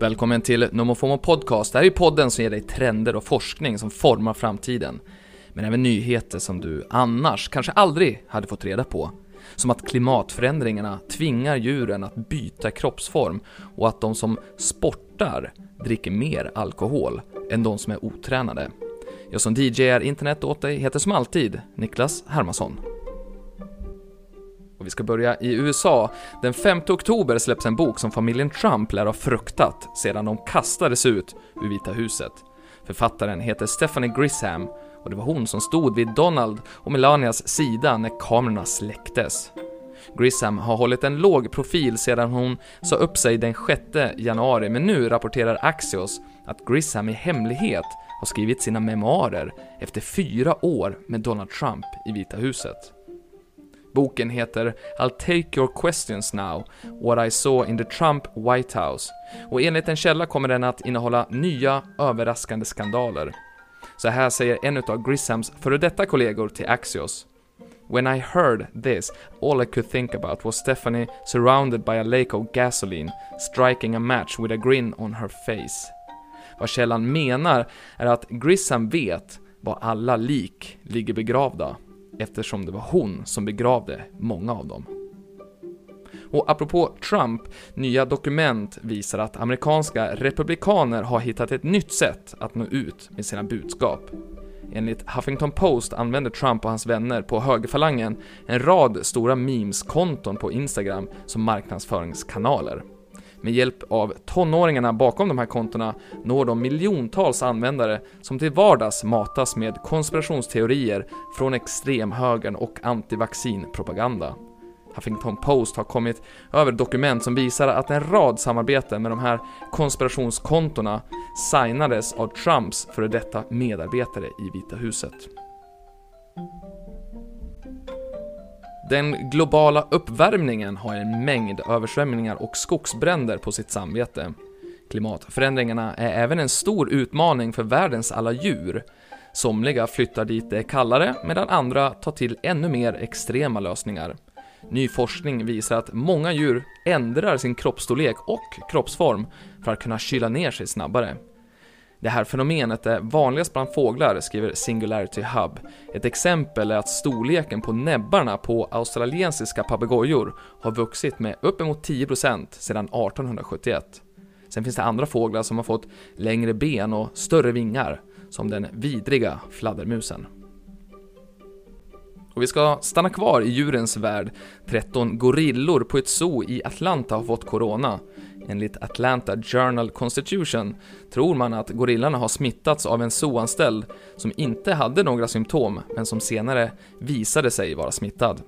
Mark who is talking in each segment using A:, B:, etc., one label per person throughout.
A: Välkommen till NomoFomo Podcast. Det här är podden som ger dig trender och forskning som formar framtiden. Men även nyheter som du annars kanske aldrig hade fått reda på. Som att klimatförändringarna tvingar djuren att byta kroppsform och att de som sportar dricker mer alkohol än de som är otränade. Jag som DJar internet åt dig heter som alltid Niklas Hermansson. Och vi ska börja i USA. Den 5 oktober släpps en bok som familjen Trump lär ha fruktat sedan de kastades ut ur Vita huset. Författaren heter Stephanie Grisham och det var hon som stod vid Donald och Melanias sida när kamerorna släcktes. Grisham har hållit en låg profil sedan hon sa upp sig den 6 januari, men nu rapporterar Axios att Grisham i hemlighet har skrivit sina memoarer efter fyra år med Donald Trump i Vita huset. Boken heter I'll take your questions now, What I saw in the Trump White House och enligt en källa kommer den att innehålla nya, överraskande skandaler. Så här säger en av Grishams före detta kollegor till Axios. When I heard this, all I could think about was Stephanie surrounded by a lake of gasoline, striking a match with a grin on her face. Vad källan menar är att Grissam vet var alla lik ligger begravda, eftersom det var hon som begravde många av dem. Och apropå Trump, nya dokument visar att amerikanska republikaner har hittat ett nytt sätt att nå ut med sina budskap. Enligt Huffington Post använder Trump och hans vänner på högerfalangen en rad stora memes-konton på Instagram som marknadsföringskanaler. Med hjälp av tonåringarna bakom de här kontona når de miljontals användare som till vardags matas med konspirationsteorier från extremhögern och antivaccinpropaganda. Huffington Post har kommit över dokument som visar att en rad samarbeten med de här konspirationskontona signades av Trumps före detta medarbetare i Vita huset. Den globala uppvärmningen har en mängd översvämningar och skogsbränder på sitt samvete. Klimatförändringarna är även en stor utmaning för världens alla djur. Somliga flyttar dit det är kallare medan andra tar till ännu mer extrema lösningar. Ny forskning visar att många djur ändrar sin kroppsstorlek och kroppsform för att kunna kyla ner sig snabbare. Det här fenomenet är vanligast bland fåglar, skriver Singularity Hub. Ett exempel är att storleken på näbbarna på australiensiska papegojor har vuxit med uppemot 10% sedan 1871. Sen finns det andra fåglar som har fått längre ben och större vingar, som den vidriga fladdermusen. Och vi ska stanna kvar i djurens värld. 13 gorillor på ett zoo i Atlanta har fått corona. Enligt Atlanta Journal Constitution tror man att gorillorna har smittats av en zooanställd som inte hade några symptom, men som senare visade sig vara smittad.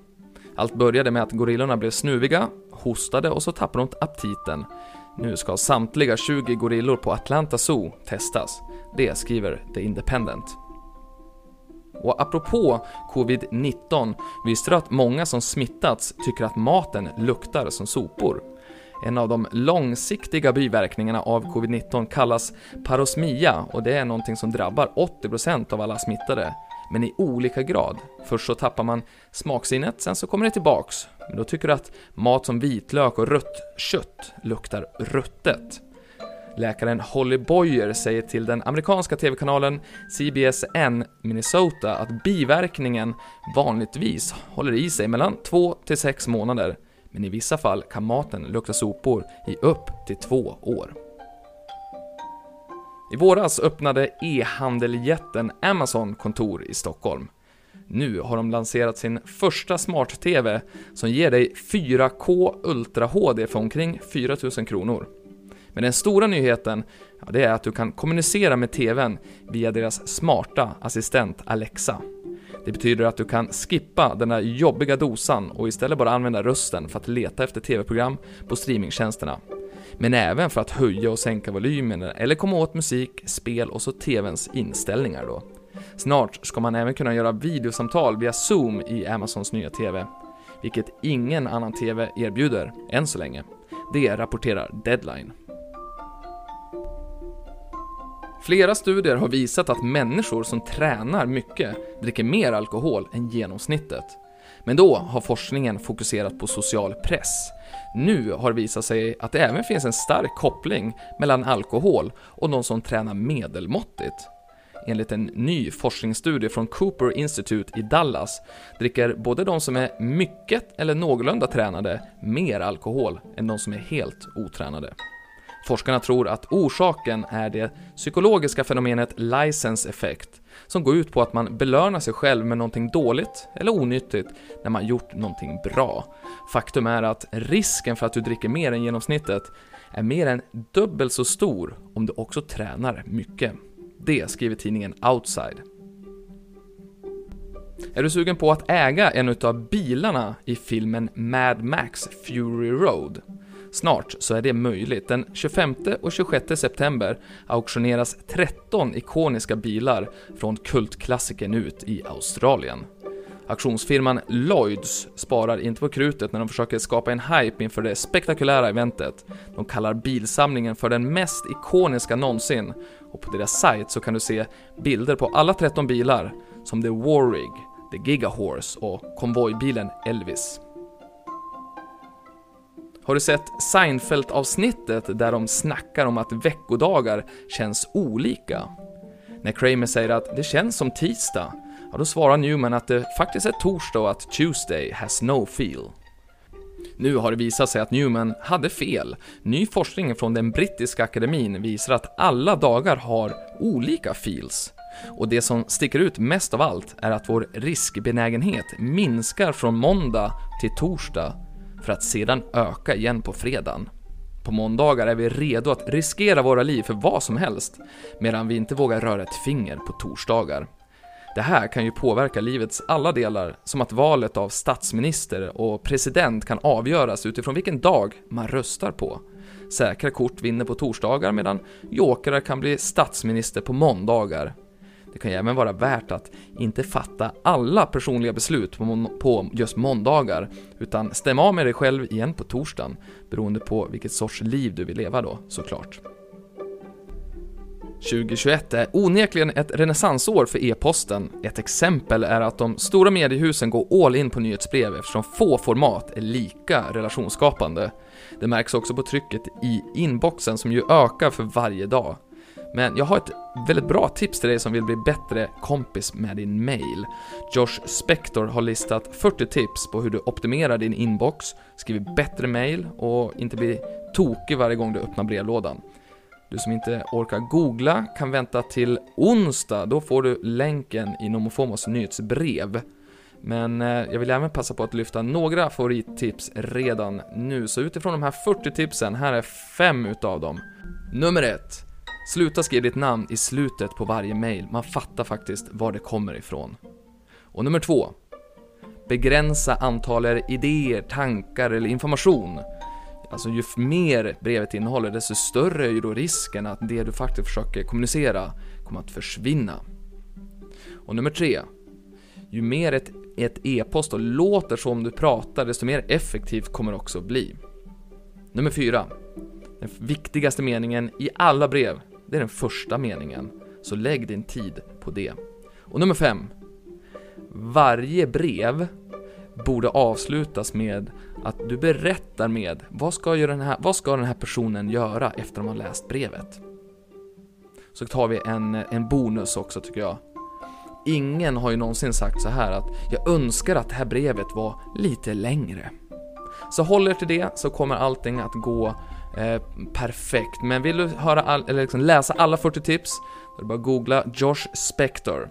A: Allt började med att gorillorna blev snuviga, hostade och så tappade de aptiten. Nu ska samtliga 20 gorillor på Atlanta Zoo testas. Det skriver The Independent. Och apropå covid-19, visste du att många som smittats tycker att maten luktar som sopor? En av de långsiktiga biverkningarna av covid-19 kallas parosmia och det är någonting som drabbar 80% av alla smittade, men i olika grad. Först så tappar man smaksinnet, sen så kommer det tillbaks. Men då tycker du att mat som vitlök och rött kött luktar ruttet. Läkaren Holly Boyer säger till den amerikanska TV-kanalen CBSN Minnesota att biverkningen vanligtvis håller i sig mellan 2 till 6 månader, men i vissa fall kan maten lukta sopor i upp till två år. I våras öppnade e-handeljätten Amazon kontor i Stockholm. Nu har de lanserat sin första smart-TV som ger dig 4K Ultra HD för omkring 4000 kronor. Men den stora nyheten, ja, det är att du kan kommunicera med TVn via deras smarta assistent Alexa. Det betyder att du kan skippa den där jobbiga dosan och istället bara använda rösten för att leta efter TV-program på streamingtjänsterna. Men även för att höja och sänka volymen eller komma åt musik, spel och så TVns inställningar då. Snart ska man även kunna göra videosamtal via Zoom i Amazons nya TV, vilket ingen annan TV erbjuder än så länge. Det rapporterar Deadline. Flera studier har visat att människor som tränar mycket dricker mer alkohol än genomsnittet. Men då har forskningen fokuserat på social press. Nu har det visat sig att det även finns en stark koppling mellan alkohol och de som tränar medelmåttigt. Enligt en ny forskningsstudie från Cooper Institute i Dallas dricker både de som är mycket eller någorlunda tränade mer alkohol än de som är helt otränade. Forskarna tror att orsaken är det psykologiska fenomenet license effect, som går ut på att man belönar sig själv med någonting dåligt eller onyttigt när man gjort någonting bra. Faktum är att risken för att du dricker mer än genomsnittet är mer än dubbelt så stor om du också tränar mycket. Det skriver tidningen Outside. Är du sugen på att äga en av bilarna i filmen Mad Max Fury Road? Snart så är det möjligt. Den 25 och 26 september auktioneras 13 ikoniska bilar från kultklassikern ut i Australien. Auktionsfirman Lloyds sparar inte på krutet när de försöker skapa en hype inför det spektakulära eventet. De kallar bilsamlingen för den mest ikoniska någonsin och på deras sajt så kan du se bilder på alla 13 bilar som The Warrig, The Gigahorse och konvojbilen Elvis. Har du sett Seinfeld-avsnittet där de snackar om att veckodagar känns olika? När Kramer säger att det känns som tisdag, ja då svarar Newman att det faktiskt är torsdag och att Tuesday has no feel. Nu har det visat sig att Newman hade fel. Ny forskning från den brittiska akademin visar att alla dagar har olika feels. Och det som sticker ut mest av allt är att vår riskbenägenhet minskar från måndag till torsdag för att sedan öka igen på fredagen. På måndagar är vi redo att riskera våra liv för vad som helst, medan vi inte vågar röra ett finger på torsdagar. Det här kan ju påverka livets alla delar, som att valet av statsminister och president kan avgöras utifrån vilken dag man röstar på. Säkra kort vinner på torsdagar medan jokrar kan bli statsminister på måndagar. Det kan ju även vara värt att inte fatta alla personliga beslut på, just måndagar, utan stämma av med dig själv igen på torsdagen, beroende på vilket sorts liv du vill leva då, såklart. 2021 är onekligen ett renässansår för e-posten. Ett exempel är att de stora mediehusen går all in på nyhetsbrev eftersom få format är lika relationsskapande. Det märks också på trycket i inboxen som ju ökar för varje dag. Men jag har ett väldigt bra tips till dig som vill bli bättre kompis med din mail. Josh Spector har listat 40 tips på hur du optimerar din inbox, skriver bättre mail och inte blir tokig varje gång du öppnar brevlådan. Du som inte orkar googla kan vänta till onsdag, då får du länken i Nomofomos nyhetsbrev. Men eh, jag vill även passa på att lyfta några favorittips redan nu, så utifrån de här 40 tipsen, här är fem utav dem. Nummer ett. Sluta skriva ditt namn i slutet på varje mail, man fattar faktiskt var det kommer ifrån. Och nummer två. Begränsa antalet idéer, tankar eller information. Alltså ju mer brevet innehåller, desto större är ju då risken att det du faktiskt försöker kommunicera kommer att försvinna. Och nummer tre. Ju mer ett e-post och låter som du pratar, desto mer effektivt kommer det också bli. Nummer fyra. Den viktigaste meningen i alla brev det är den första meningen, så lägg din tid på det. Och nummer fem. Varje brev borde avslutas med att du berättar med vad ska, den här, vad ska den här personen göra efter att de har läst brevet? Så tar vi en, en bonus också tycker jag. Ingen har ju någonsin sagt så här att jag önskar att det här brevet var lite längre. Så håll er till det så kommer allting att gå Eh, perfekt, men vill du höra all, eller liksom läsa alla 40 tips, då är det bara att googla Josh Spector.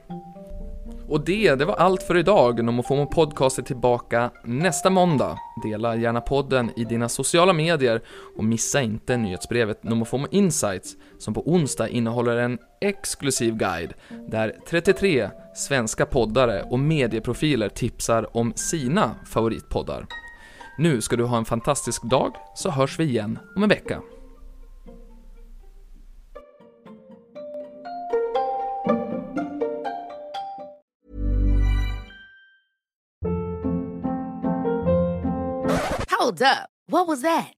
A: Och det, det var allt för idag. Nomofomo Podcast är tillbaka nästa måndag. Dela gärna podden i dina sociala medier och missa inte nyhetsbrevet Nomofomo Insights som på onsdag innehåller en exklusiv guide där 33 svenska poddare och medieprofiler tipsar om sina favoritpoddar. Nu ska du ha en fantastisk dag, så hörs vi igen om en vecka.
B: Hold up. What was that?